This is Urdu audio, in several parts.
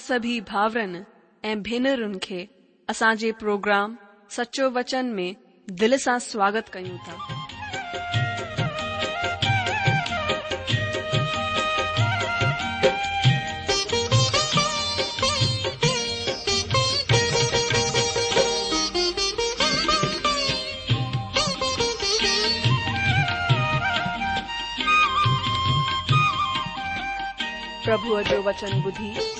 سبھی بھا بھی اروگرام سچو وچن میں دل سے سواگت کھو جو وچن بدھی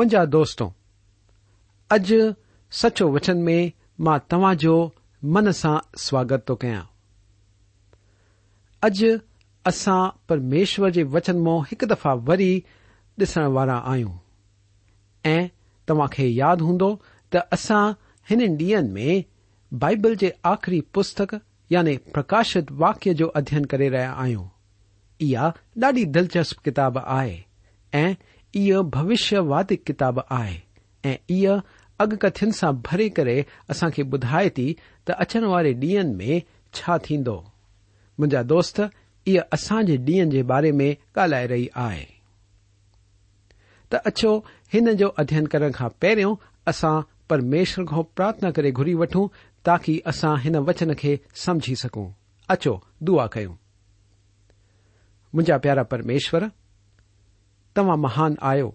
منجا دور اج سچو وچن میں تاجو من سے سواگت تو کج اصا پرمیشور یو وچن ما ایک دفع وی ڈسن والا آد ہدا ان ڈین میں بائبل کے آخری پستک یعنی پرکاشت واقیہ جو ادھین کرے رہا آئیں یہی دلچسپ کتاب آ واد کتاب ہےگ تتن سے بھرے کرس بے تی اچن والے ڈیئن میں دوست یہ اصا ڈیئن کے بارے میں گالی ہے ان پہ ارمیشر کو پرارتھنا کری گری وٹوں تاکی اِن وچن کے سمجھی سکوں دعا کیوں توهان مهان آهيو.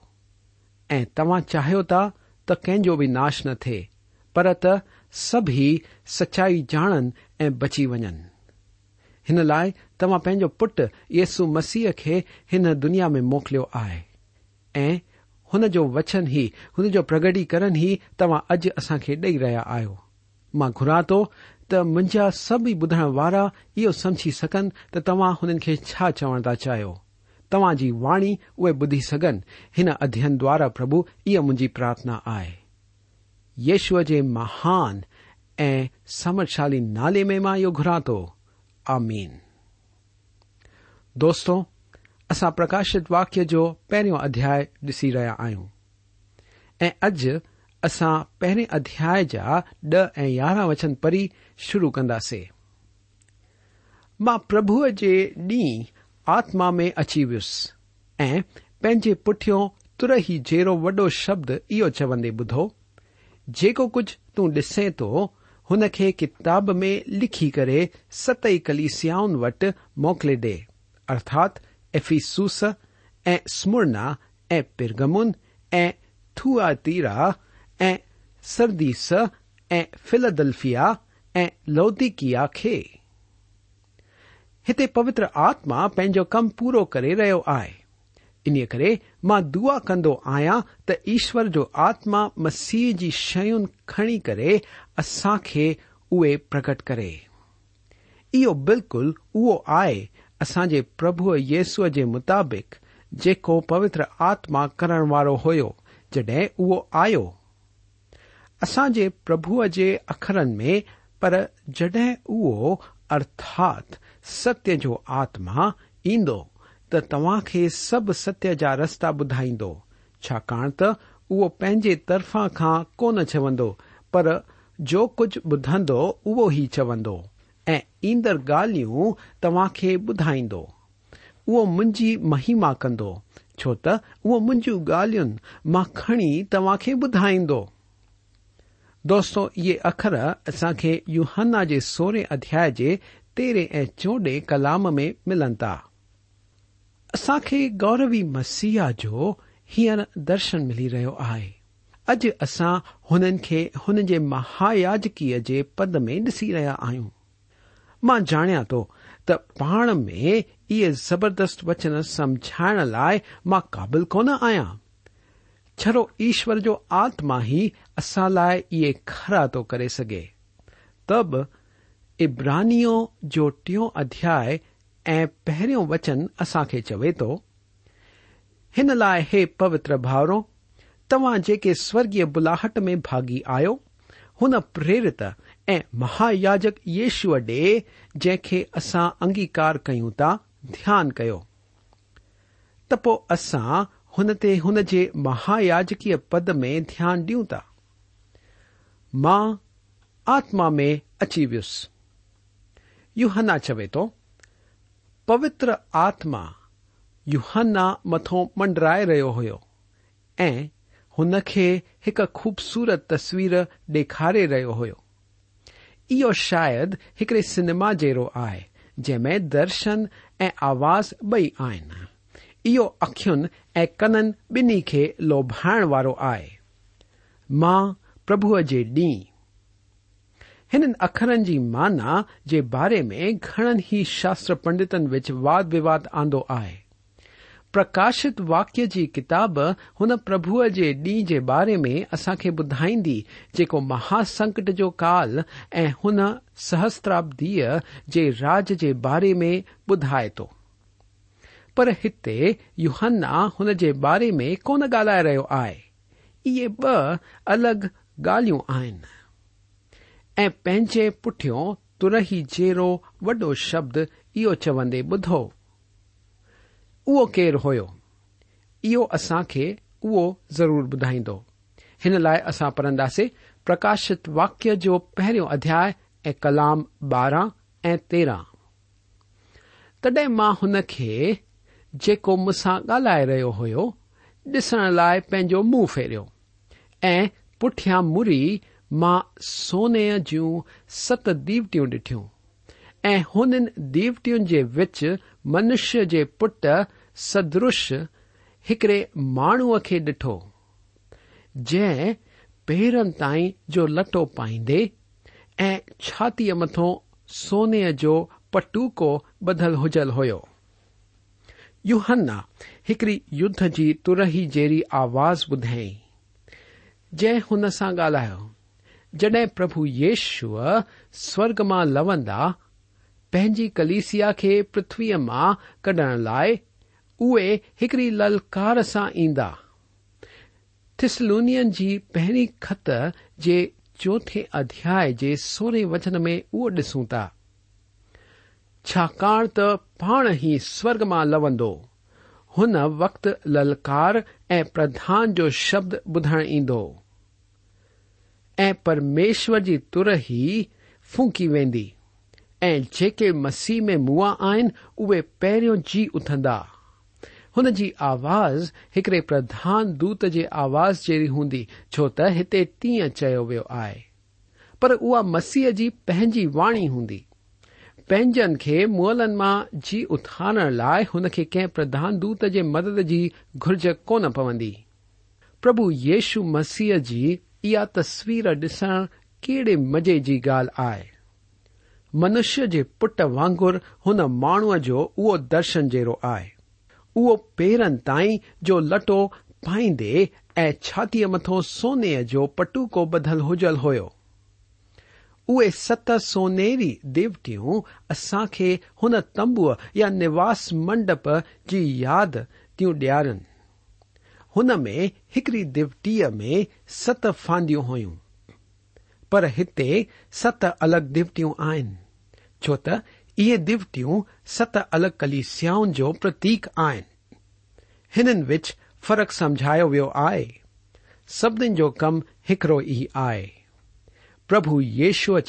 ۽ توهان چاهيو ٿا ته ڪنهن جو به ناش نه ٿئي پر ته سڀي سچائي ڄاڻن ۽ بچي وڃن. هن لاءِ توهان پنهنجو پٽ يس مسيح کي هن دنيا ۾ موڪليو آهي. ۽ هن جو وچن ئي هن جو پرگٽيڪرڻ ئي توهان اڄ اسان کي ڏيئي رهيا آهيو. مان گهران ٿو ته منهنجا سڀئي ٻڌڻ وارا اهو سمجهي سگهن ته توهان هنن کي ڇا چوڻ ٿا چاهيو تا جی واڑی اوے بدھ سن ادین دوارا پرب یہ من پرارتھنا ہے یشو کے مہان ایمر شالی نالے میں یہ گھرا تو دوستوں پرکاشت واقیہ جو پہرو ادھیا ڈسی رہا آئیں پہرے ادیا ڈارہ وچن پری شروع کردی ماں پربھ آتم میں اچی ویس ایے پٹھوں تر ہی جیرو وڈو شبد یہ چوندے بدھو۔ ججھ تسیں تو ان کے کتاب میں لکھی کر ست کلیسیاؤں وٹ موقل ڈے ارتھات ایفیسوسمرن پیرگمن تھو تیرا سردیس فلدلفیا لوتیکیا هتي پوتر آتما پنهنجو ڪم پورو ڪري رهيو آهي. ان ڪري مان دعا ڪندو آهيان ته ايشور جو آتما مسيح جي شين کڻي ڪري اسان کي اهي پرڪٽ ڪري. اهو بلڪل اهو آهي اسان جي پرڀوءَ ييسوءَ جي مطابق جيڪو پوتر آتما ڪرڻ وارو هيو جڏهن اهو آيو. اسان جي پرڀوءَ جي اکرن ۾ پر جڏهن اهو ارٿات ستيه جو آتما ايندو ته توهان کي سڀ ستيه جا رستا ٻڌائيندو. ڇاڪاڻ ته اهو پنهنجي طرفان کان ڪونه چوندو پر جو ڪجهه ٻڌندو اهو ئي چوندو ۽ ايندڙ ڳالهيون توهان کي ٻڌائيندو. اهو منهنجي مهما ڪندو ڇو ته اهو منهنجيون ڳالهين مان کڻي توهان کي ٻڌائيندو. دوستو اهي اکر اسان کي يهنا جي سورهين اڌياي جي ترہ ايں چوڈ كلام ميں ملن تا۔ اصاكے گوروى مسیح جو ہيں درشن ملى رہے آہيا اج اصا ہويں انج مہا یاجكي پد ميں ڈسى رہيا آئوں۔ ماں جانيا تو تا ميں يہ زبردست وچن سمجھائن لائم قابل كن آياں چرو ايشور جو آتما ہى اصا لائي يہ خرا تو كے سگے۔ تب ابراہنی جو ٹھو ادھیا پہ وچن اسا کے چوے تو۔ ہی پوتر بھاؤ تا جی سوگیئ بلاحٹ میں باغی آریرت مہایاجک یشو ڈی جن اسا اگیکار کی دیا کر مہایاجکی پد میں دیا ڈیوں تا۔ ماں، آتما میں اچی ویس یو ہن چوے تو، پوتر آتما یوہن متو منڈرائے رو ہو ایک خوبصورت تسویر ڈکھارے رہے ہوا ایکڑے سنیما جڑو آ جمے درشن ایواز بہ آخ بی لوبھائنو والو آئی ماں پربھ کے ڈی ان اخر یا جارے میں گنن ہی شست پنڈتن وچ واد ود آند آئے پرکاشت واقیہ کی کتاب ہن پرب کے ڈی بارے میں اصا بائی جہا سکٹ جو کال ای سہستابی راج کے بارے میں بدائے تو پر توہنا ان بارے میں کون گالو ہے یہ ب الگ گالو آ ۽ پنهنجي پٺيون ترهي جهڙو وڏو شبد اهو چوندي ٻڌو. اهو ڪير هيو؟ اسان کي اهو ضرور ٻڌائيندو. هن لاءِ اسان پڙهنداسين پرڪاشت واڪيه جو پهريون اڌياي ۽ ڪلام ٻارهن ۽ تيرهن. تڏهن مان هن کي جيڪو مون سان ڳالهائي رهيو هيو ڏسڻ لاءِ پنهنجو منهن فيريو ۽ پٺيان مري مان سوني جون ست ديوٽيون ڏٺيون. ۽ هنن ديوٽين جي وچ منشيه جي پٽ سدرش هڪڙي ماڻهوءَ کي ڏٺو. جنهن پيرن تائين جو لٽو پائيندي ۽ ڇاتيءَ مٿو سوني جو پٽوڪو ٻڌل هجل هيو. يهنا هڪڙي يڌ جي ترهي جهڙي آواز ٻڌائي جنهن هن سان ڳالهايو جد پرشو سوگ میں لوندا پنجی کلیسیا کے پرتوی میں کڈن لائے ایکڑی للکار سا ادا تھسلونی کی جی پہری خط کے چوتھے ادیائے سورہ وچن میں او ڈسوں تا۔ شکا ت پا ہی سورگ میں لوند ہو وقت للکار ایدھان جو شبد بدھن او پرمیشوری تور ہی فونکی ویك مسیح میں مو پی جی اتندا ہو آواز ایکڑے پردھان دودت آواز جڑی ہوں چوت ہتھی تیئ وی ہے پر احہ کی پنجی وانی ہوں پینجن کے مو جی اتار لائے ان کے کئے پردھان دت کی مدد کی گرج کون پوندی پربھ یشو مسیح جی یہ تسور ڈسن کیڑے مزے کی گال آئی منش یٹ واگر ان مانو جو درشن جڑو آئے پیڑن تائی جو لٹو پائید اھاتی متو سونے جی پٹوکو بدل ہوجل ہوئے ست سونے دیوٹوں اصا ہو تمب یا نواس منڈپ کی یاد تھی ڈیارن ہن میں ایکڑیری دوٹی میں ست فاندی ہوئے ست الگ دوٹی آو ت یہ دیوٹو ست الگ کلیسیاؤں جو پتیک آن وچ فرق سمجھا وی آ سب کم ایکڑو ہی آئے پربھ یشو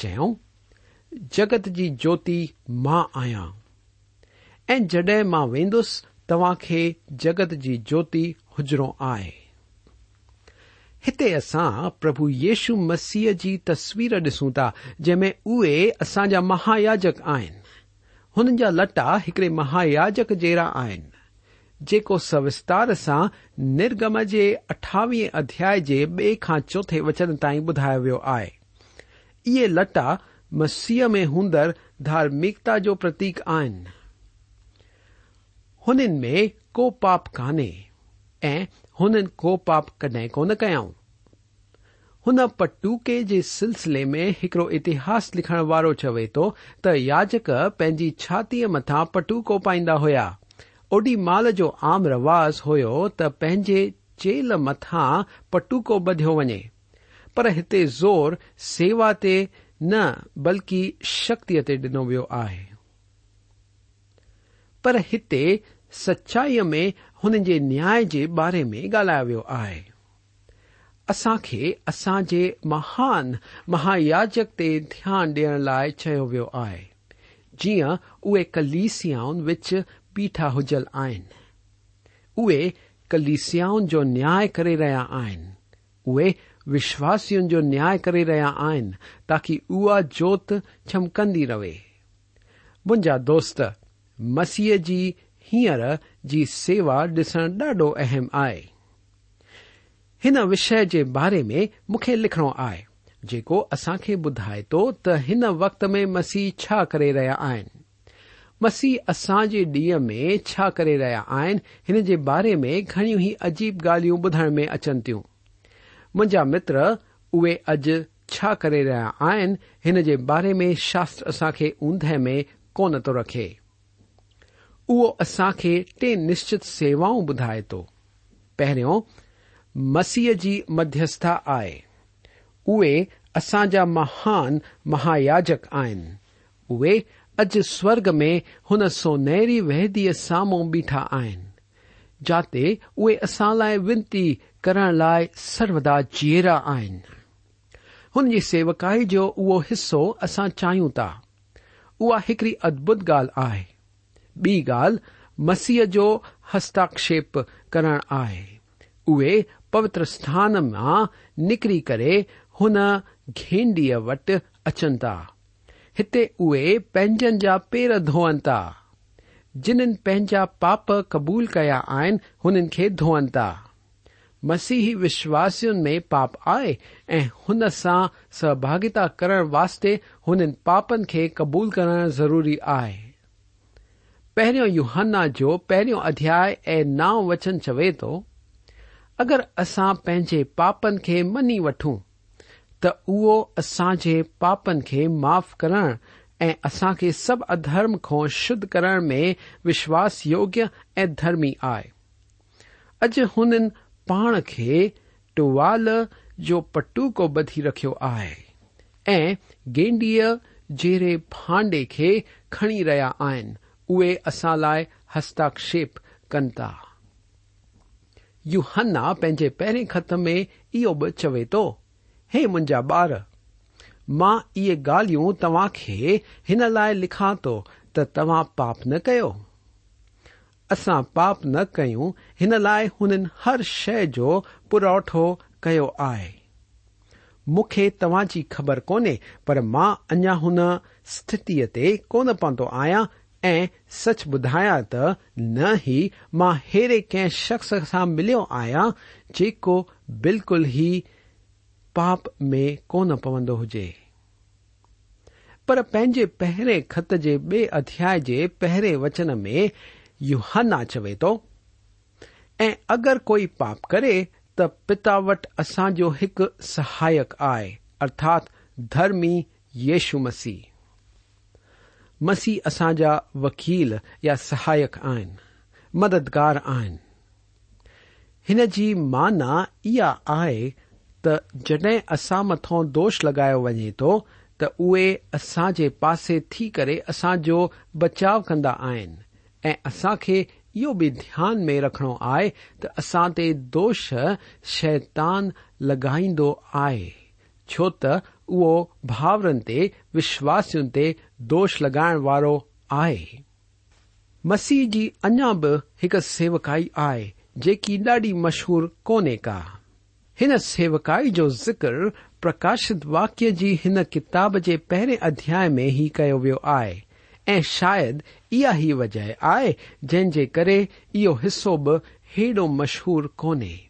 چگت کی جوتیت ماں آیا جڈی میں وینس تا خي جگت جىتى ہوجرو آئي اسا پرب يشو مس كى تصوير ڈسون تا جيمي اي اسانجا مہایاجک آن جا لٹاڑے مہایاجک جرا جوستار سا نرگم كے اٹھاييے ادايائے كے بي چوتيں وچن تا بدھا ويويہ لٹا مسى ميں ہوںدر دارمکتا پتيك آ ان میں کو پاپ کہانے ہو پاپ کدیں کون کن پٹے کے سلسلے میں ایکڑو اتحاس لکھن والو چوے تو تاچک پنجی چھاتی مت پٹوکو پائی ہوا اڈی مال جو آم رواز ہو چیل مت پٹو بدھ وجے پر ہت زور سیوا تلکی شکتی تی ڈنو و سچائی میں ان کے نیا بارے میں گالا ویسے اصا کے اصاج مہان مہایاجک تی دیا ڈیئن لائ جیوں کلسیاؤن وچ بیٹھا ہوجل آئے کلسیاؤن جو نیا کرے ریا آن وشواسن کو نیا کرے رہا آیا تاکہ ات چمکندی روے مجھا دوست مسیح کی ہیرر جی سیوا ڈسن ڈاڑو اہم آئے ان وش کے بارے میں مخ لو آ جس بھائے تو تین وقت میں مسیح کر مسیح اصا ڈیئ میں ریا آن ان بارے میں گنی ہی عجیب گالو بدھنے میں اچن تھی مجھا متر او اج رہا آج بارے میں شاستر اساخ اندہ میں کون تو رکھے او اصا ٹین نشچت سیواؤں بدائے تو پہرو مسیح کی مدھیسا آئی اصاجا مہان مہایاجک آن اج سوگ میں ان سو نحری وہدی ساموں بیٹھا آن جاتے اے اصا لائ وتی کرنے لائ سرودا جیرا آن ان سیوکائی جو حصہ ااہوں تا ایکڑی ادبت گال آئی بی گال مسیح ہستپ کرنا آئے پوتر ستھان میں نکری کرے ہو گینڈی وٹ اچن تا ہتے اے پا پیر دھون تا جن پا پاپ قبول کیا دھون تا مسیحی وشواسن میں پاپ آئے ہو سہاگتا کرنے واسطے ہون پاپن کو قبول کرن ضروری ہے پہرو یوہانا جو پہرو ادیا ناؤ وچن چوے تو، اگر اصا پے پاپن خی منی وٹوں تساج پاپن خی معاف کرسا کے سب ادرم کو شدھ کرنے میں وشواس یوگ ای درمی آئے۔ اج ان پان کی ٹوال جو پٹوکو بدھی رکھو آینڈی جرے پانڈے کے کنی ریا اهي اسان لاءِ هستاڪشيپ ڪن ٿا. يهنا پنهنجي پهرين خط ۾ اهو به چوي ٿو هي منهنجا ٻار مان اهي ڳالهيون توهان کي هن لاءِ لکان ٿو ته توهان پاپ نه ڪيو. اسان پاپ نه ڪيون هن لاءِ هنن هر شيءِ جو پروٺو ڪيو آهي. مون کي توهان جي خبر ڪونهي پر مان اڃا هن اسٿتيءَ تي ڪونه پهتو آهيان سچ بھایا تا اڑے کئے شخص سے ملو آیا جلکل ہی پاپ میں کون پوند ہوجے پر پنجے پہرے خط کے بے ادیا پہرے وچن میں یوہانا چوی تو اگر کوئی پاپ کرے تٹ اصاجو ایک سہایک آئے ارتات درمی یشو مسیح مسيح اسان جا وڪيل يا سهايڪ آهن مددگار آهن. هن جي معنيٰ اها آهي ته جڏهن اسان مٿان دوش لڳايو وڃي ٿو ته اهي اسان جي پاسي ٿي ڪري اسان جو بچاءُ ڪندا آهن ۽ اسان کي اهو به ڌيان ۾ رکڻو آهي ته اسان تي دوش شيطان لڳائيندو آهي چو تاورن تی وشواسن تی دو لگائن والو آئے مسیح کی اجا بک سیوکائی آئے جی ڈاڑی مشہور کون کا ان سیوکائی جو ذکر پرکاشت واقیہ کی ان کتاب کے پہرے ادیا میں ہی ویو ہے ای وجہ آئے جن کے یہسو بڑھو مشہور کونیں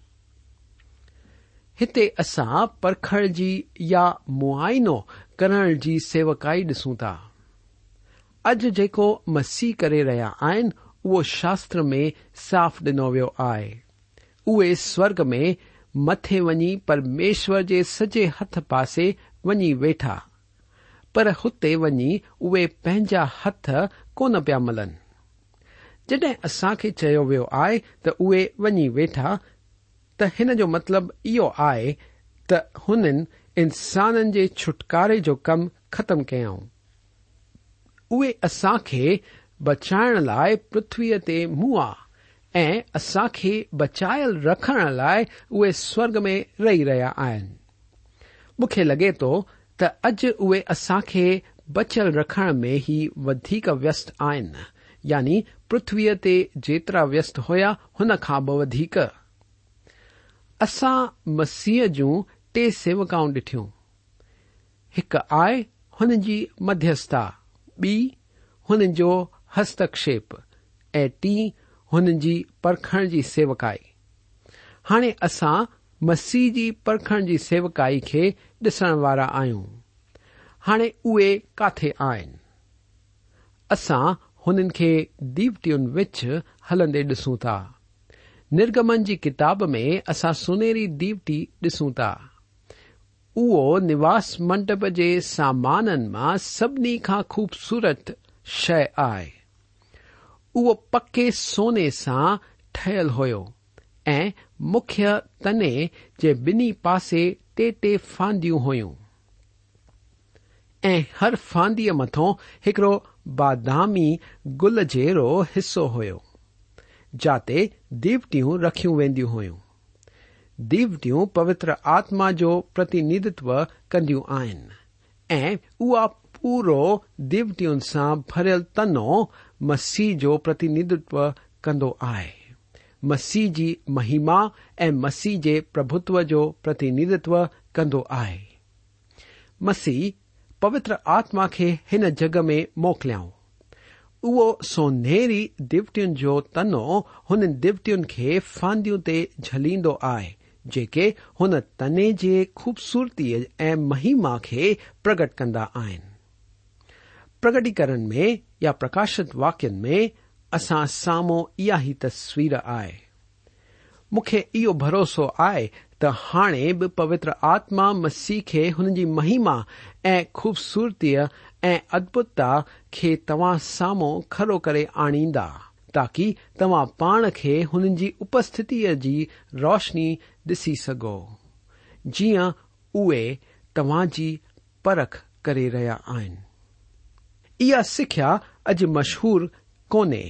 هتي اسان پرکڻ جي يا معائنو ڪرڻ جي سيوڪائي ڏسون ٿا. اڄ جيڪو مسيح ڪري رهيا آهن اهو شاستر ۾ صاف ڏنو ويو آهي. اهي سورڳ ۾ مٿي وڃي پرميشور جي سڄي هٿ پاسي وڃي ويٺا. پر هتي وڃي اهي پنهنجا هٿ ڪونه پيا ملن. جڏهن اسان کي چيو ويو آهي ته اهي وڃي ويٺا ت ان مطلب یہ تو انسان کے چٹکارے جو کم ختم کی اے اصا بچا لائ پوی ماں اصا بچا رکھنے اوے سوگ میں رہ رہا مخ لگے تو اج اے اصاخ بچل رکھ میں ہی ودیک وست آن یعنی پرتوی تا وست ہوا ہنکھا بھیک اسان مسيح جون ٽي سيوڪائون ڏٺيون. هڪ آهي هن جي مڌيسٿتا ٻي هن جو هستڪشيپ ۽ ٽي هنن جي پرکڻ جي سيوڪائي. هاڻي اسان مسيح جي پرکڻ جي سيوڪائي کي ڏسڻ وارا آهيون. هاڻي اهي ڪاٿي آهن؟ اسان هنن کي ديوٽين وچ هلندي ڏسون ٿا نرگمن جي ڪتاب ۾ اسان سنيري ديوٽي ڏسون ٿا. اهو نواس منڊپ جي سامانن مان سڀني کان خوبصورت شيءِ آهي. اهو پڪي سوني سان ٺهيل هيو ۽ مکيه تني جي ٻنهي پاسي ٽي ٽي فانديون هيون. ۽ هر فانديءَ مٿان هڪڙو بادامي گل جهڙو حصو هيو جاتے دیوٹو رکھی ویدیو ہوئوں دیوٹو پوتر آتما پرتندو کندو آئ پورے دیوٹین سا برل تنوع مسیحو پرتیندھت کن آئے مسی کی مہیم اسیح کے پبتو پرتین مسی پوتر آتما کے ان جگ میں موکل او سونے دوٹین جو تنونی دیوٹین کے فانوں تی جھلی آئے ان تن کے خوبصورتی مہیم کے پرگٹ کرگٹی یا پرکاشت واقعن میں اصا سامو یہی تسویر آئے یہ بھروسہ آئے تا پوتر آتما مسی خی ہوما خوبصورتی ۽ ادڀتتا کي توهان سامهون کڙو ڪري آڻيندا تاڪه توهان پاڻ کي هنن جي اپسٿتيءَ جي روشني ڏسي سگهو. جيئن اهي توهان جي پرک ڪري رهيا آهن. اها سکيا اڄ مشهور ڪونهي.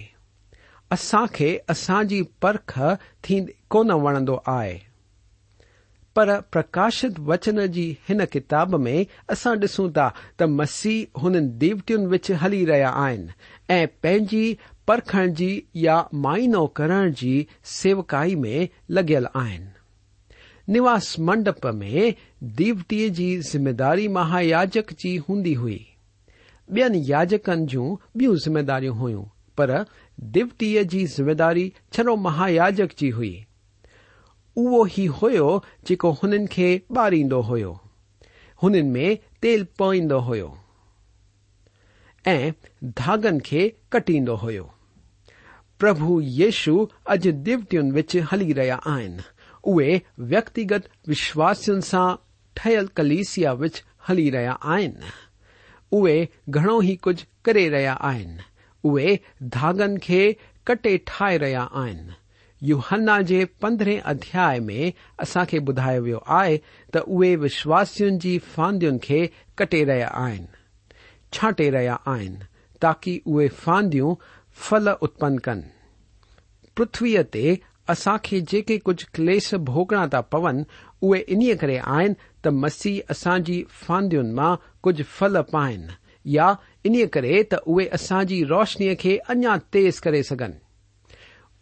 اسان کي اسان جي پرک ٿيندي ڪونه وڻندو آهي پرکاشت وچن کی ان کتاب میں اصا ڈسوں تا تو مسیح دیوٹین وچ ہلی ریا پرکھن جی یا معائنو کرن کی سیوکائی میں لگل آن نواس منڈپ میں دیوٹی کی جمےداری مہایاجک کی ہندی ہوئی بیجکن جوں بئمدار ہوئیں پر دوٹی کی جمےداری چرو مہایاجک کی ہوئی اوہ ہی ہو باری ہو داگن کٹی ہوب یشو اج دیٹن وچ ہلی رہا وکتیگت وشواسن سات ٹھیک کلیسیا گھڑوں کچھ کر رہا ہے اے داگن کے کٹے ٹھائے ریا یوہن کے پندرہ ادیا میں اصا با ہے تئے وشواسن کی فاندی کے کٹے رہے آٹے رہا آیا تاکی اے فاند فل اتپن کن پرتوی تسا کے جے کچھ کلش بوگنا تھا پونے اے ان ت مسیح اصا جی فاندی میں کچھ فل پائن یا انہیں اصا روشنی کے اجا تیز کرے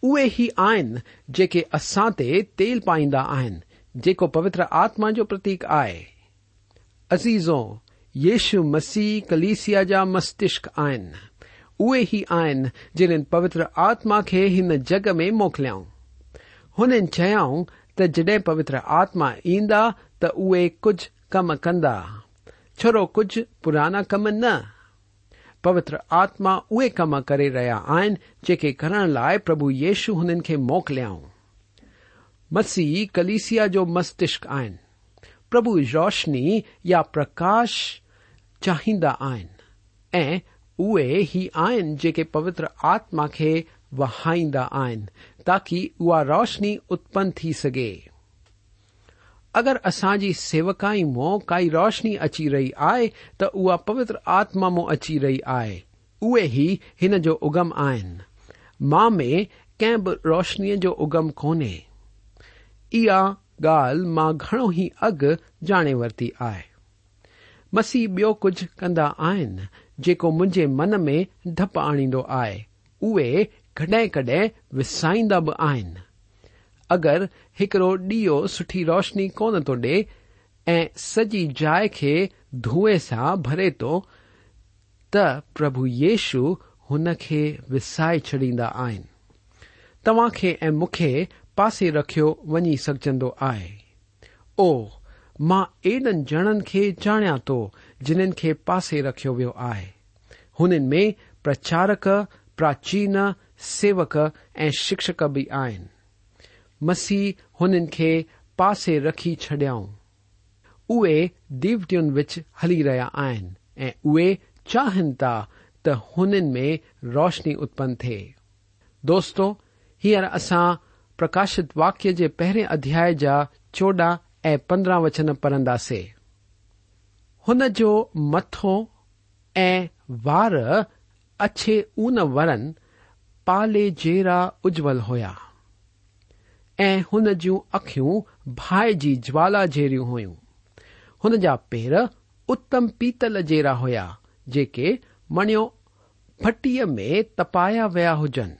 اے ہی آن جے اصا تل پائی جوتر آتما پرتیک آئے۔ ازیزوں یشو مسیح کلیسیا جا مستک آئے ہی آ جن پوتر آتما کے ان جگ میں موکل ان چھاؤں تڈ پوتر آتما تے کچھ کم کند چھڑو کچھ پرانا کم نہ۔ پوتر آتما کم کر رہا جے کربھ یشو ہن کے موکل مسی کلیسیا مستک آبھ روشنی یا پرکاش چاہیا آن ہی جے پوتر آتما کے وہائی تاکہ وہ روشنی اتپن بھی اگر اسان جي سيوڪائي مون ڪائي روشني اچي رهي آهي ته اها پوتر آتما مون اچي رهي آهي. اهي ئي هن جو اگم آهن. مان ۾ ڪنهن به روشنيءَ جو اگم ڪونهي. اها ڳالهه مان گهڻو ئي اڳ ڄاڻي ورتي آهي. مسيح ٻيو ڪجهه ڪندا آهن جيڪو منهنجي من ۾ ڊپ آڻيندو آهي. اهي ڪڏهن ڪڏهن وسائيندا به آهن اگر هڪڙو ڏيئو سٺي روشني ڪونه ٿو ڏي ۽ سڄي جاءِ کي ڌوئي سان ڀري ٿو ته پرڀو ييش هن کي وسائي ڇڏيندا آهن. توهان کي ۽ مون کي پاسي رکيو وڃي سگهجندو آهي. او مان ايڏن ڄڻن کي ڄاڻيان ٿو جنهن کي پاسي رکيو ويو آهي. هنن ۾ پرچارڪ پراچين سيوڪ ۽ شڪشڪ به آهن مسیح کے پاسے رکھی چڈیا او دیو ولی ریاں آن ای چاہن تا تن روشنی اتپن تھے۔ دوستوں ہیر اصا پرکاشت واقیہ کے پہرے ادیا جا چوڈ ای پندرہ وچن پڑندے ہوتوں اچھے اون ورن پالے جرا اجول ہوا بھائے جی جلا جری ہوا پیڑ اتم پیتل جڑا ہوا جنو پٹی میں تپایا ویا ہوجن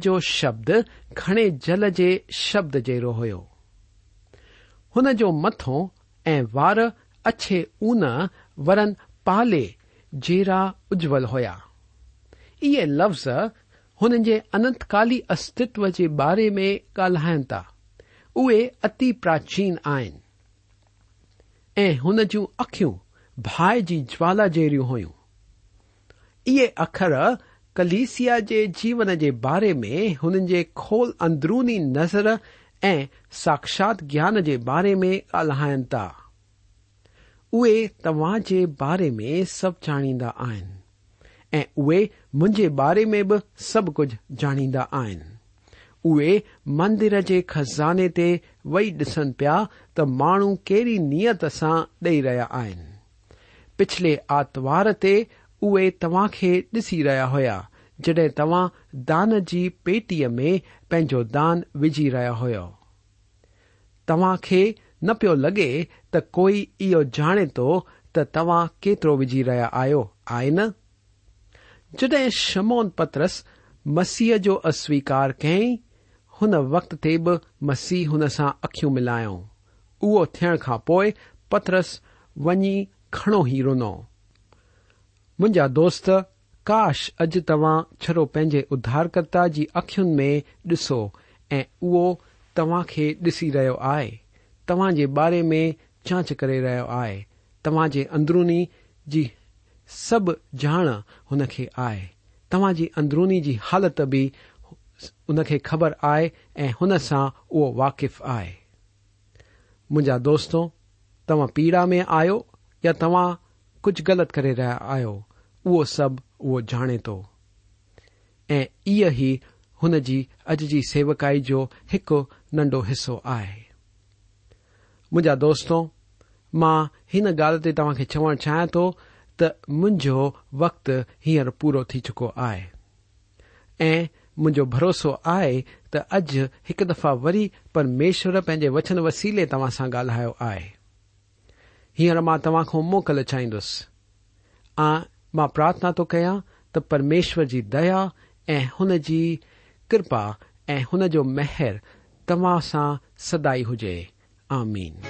جو شبد گھنے جل کے شبد جرو ہوا اجول ہوا یہ لفظ هنن جي اننتڪالي استتو جي باري ۾ ڳالهائين ٿا. اهي ات پراچين آهن. ۽ هن جون اکيون ڀائي جي جوالا جهڙيون هيون. اهي اکر ڪليسيا جي جيون جي باري ۾ هنن جي کول اندروني نظر ۽ ساڪشات گيان جي باري ۾ ڳالهائين ٿا. اهي توهان جي باري ۾ سڀ ڄاڻيندا آهن ۽ اهي منهنجي باري ۾ به سڀ ڪجهه ڄاڻيندا آهن. اهي مندر جي کزاني تي ويهي ڏسن پيا ته ماڻهو ڪهڙي نيت سان ڏيئي رهيا آهن. پڇلي آتوار تي اهي توهان کي ڏسي رهيا هئا جڏهن توهان دان جي پيٽيءَ ۾ پنهنجو دان وجهي رهيا هيو. توهان کي نه پيو لڳي ته ڪوئي اهو ڄاڻي ٿو ته توهان ڪيترو وجهي رهيا آهيو آهي نه جڏهن شمون پترس مسيح جو اسويڪار ڪيئين هن وقت تي به مسيح هن سان اکيون ملايو. اهو ٿيڻ کان پوءِ پترس وڃي کڻو ئي رنو. منهنجا دوست ڪاش اڄ توهان ڇڙو پنهنجي اڌارڪرتا جي اکين ۾ ڏسو ۽ اهو توهان کي ڏسي رهيو آهي. توهان جي باري ۾ جانچ ڪري رهيو آهي. توهان جي اندروني جي سڀ ڄاڻ هن کي آهي. توهان جي اندروني جي حالت به ان کي خبر آهي ۽ هن سان اهو واقف آهي. منهنجا دوستو توهان پيڙا ۾ آهيو يا توهان ڪجهه غلط ڪري رهيا آهيو اهو سڀ اهو ڄاڻي ٿو. ۽ اهو ئي هن جي اڄ جي سيوڪائي جو هڪ ننڍو حصو آهي. منهنجا دوستو مان هن ڳالهه تي توهان کي چوڻ چاهيان ٿو ت مو وقت ہیر پورا چکو ہے مجھے بروسو آئے تج ایک دفع وی پرمیشور پینے وچن وسیلے تا سا گالوائ ہاں تاخو موکل چاہس پارتھنا تو کیا ت پرمیشور کی دیا کرپا مہر تا سا سدائی ہوج آمین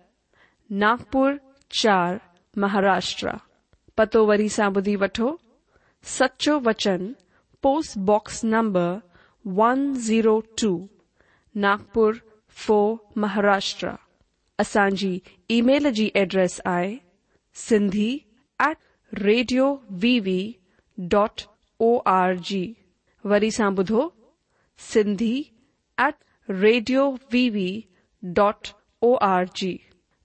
ناگپر چار مہاراشٹر پتو وی سا بدھ وٹو سچو وچن، post box number one zero two. Nagpur four Maharashtra اصا ای میل کی جی address I C at radio V V dot org. و C at radio V V dot org.